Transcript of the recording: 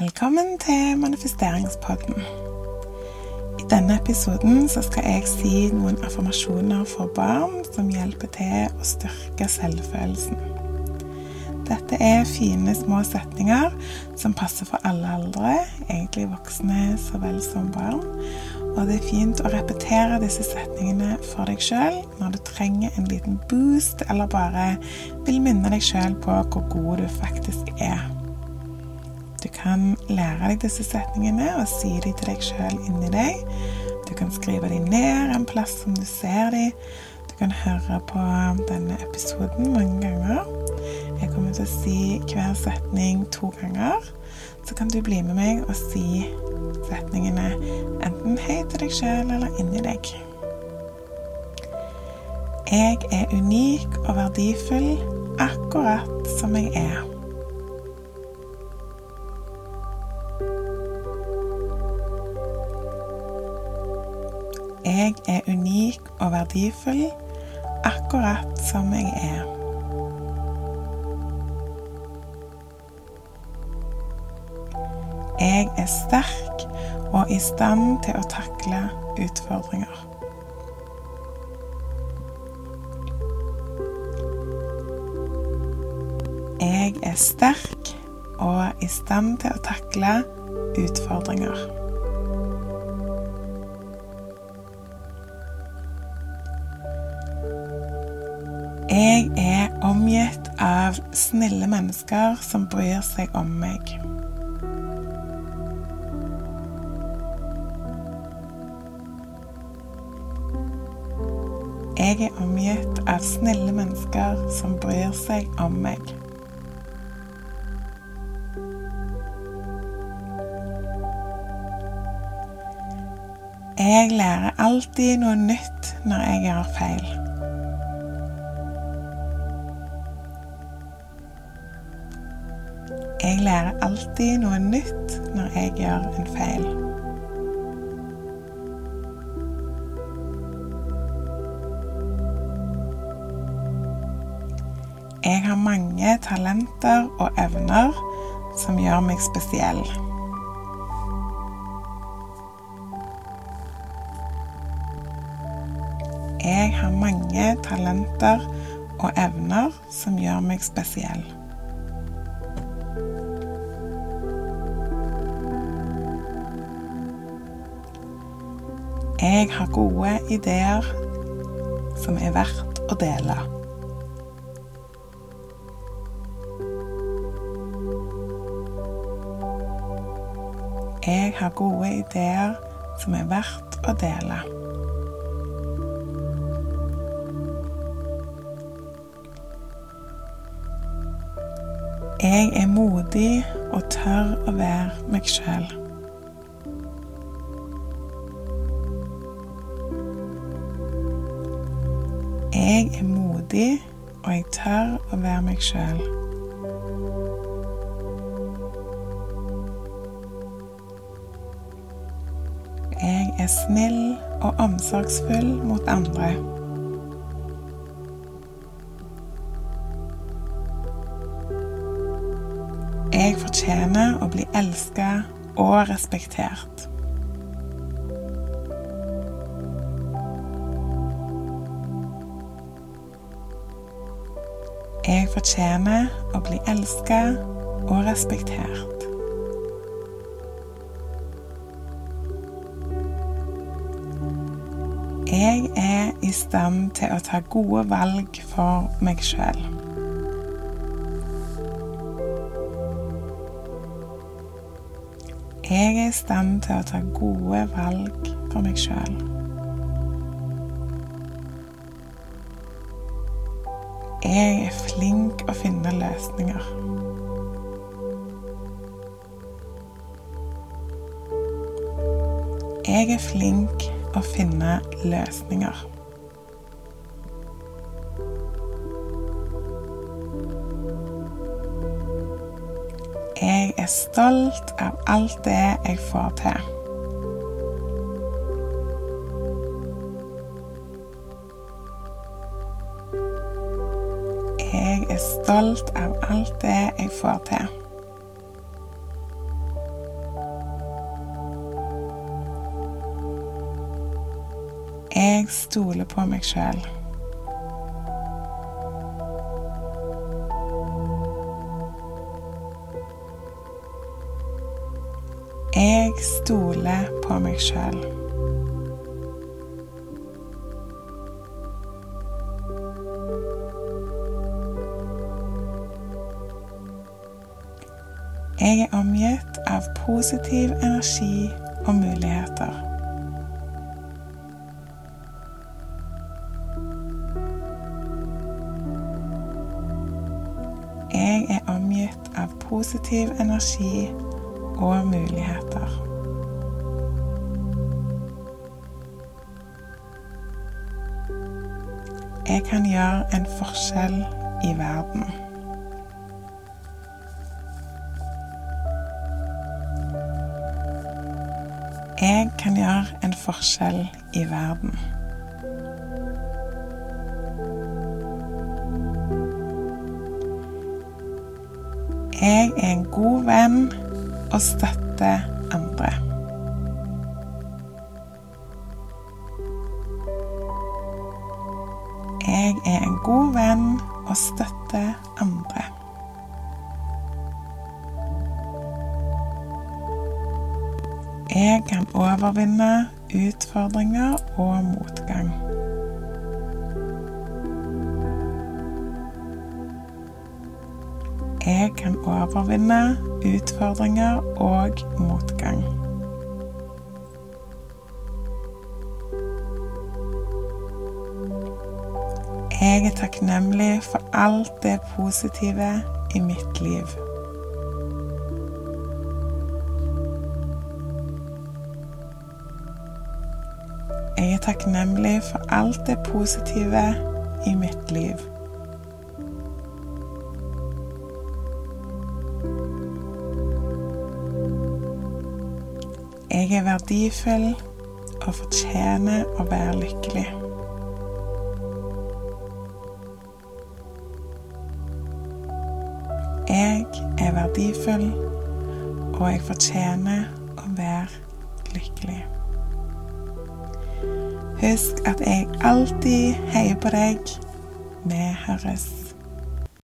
Velkommen til manifesteringspodden. I denne episoden skal jeg si noen affirmasjoner for barn som hjelper til å styrke selvfølelsen. Dette er fine, små setninger som passer for alle aldre, egentlig voksne så vel som barn. Og det er fint å repetere disse setningene for deg sjøl når du trenger en liten boost, eller bare vil minne deg sjøl på hvor god du faktisk er. Du kan lære deg disse setningene og si dem til deg sjøl inni deg. Du kan skrive dem ned en plass som du ser dem. Du kan høre på denne episoden mange ganger. Jeg kommer til å si hver setning to ganger. Så kan du bli med meg og si setningene enten høyt til deg sjøl eller inni deg. Jeg er unik og verdifull akkurat som jeg er. Er unik og verdifull akkurat som jeg er. Jeg er sterk og i stand til å takle utfordringer. Jeg er sterk og i stand til å takle utfordringer. Jeg er omgitt av snille mennesker som bryr seg om meg. Jeg er omgitt av snille mennesker som bryr seg om meg. Jeg lærer alltid noe nytt når jeg gjør feil. Jeg lærer alltid noe nytt når jeg gjør en feil. Jeg har mange talenter og evner som gjør meg spesiell. Jeg har mange talenter og evner som gjør meg spesiell. Jeg har gode ideer som er verdt å dele. Jeg har gode ideer som er verdt å dele. Jeg er modig og tør å være meg sjøl. Jeg er modig, og jeg tør å være meg sjøl. Jeg er snill og omsorgsfull mot andre. Jeg fortjener å bli elska og respektert. Jeg fortjener å bli elska og respektert. Jeg er i stand til å ta gode valg for meg sjøl. Jeg er i stand til å ta gode valg for meg sjøl. Jeg er flink å finne løsninger. Jeg er flink å finne løsninger. Jeg er stolt av alt det jeg får til. er stolt av alt det jeg får til. Jeg stoler på meg sjøl. Jeg stoler på meg sjøl. Jeg er omgitt av positiv energi og muligheter. Jeg er omgitt av positiv energi og muligheter. Jeg kan gjøre en forskjell i verden. Jeg kan gjøre en forskjell i verden. Jeg er en god venn og støtter andre. Jeg er en god venn og støtter andre. Jeg kan overvinne utfordringer og motgang. Jeg kan overvinne utfordringer og motgang. Jeg er takknemlig for alt det positive i mitt liv. Jeg er takknemlig for alt det positive i mitt liv. Jeg er verdifull og fortjener å være lykkelig. Jeg er verdifull, og jeg fortjener å være lykkelig. Husk at jeg alltid heier på deg. Vi høres.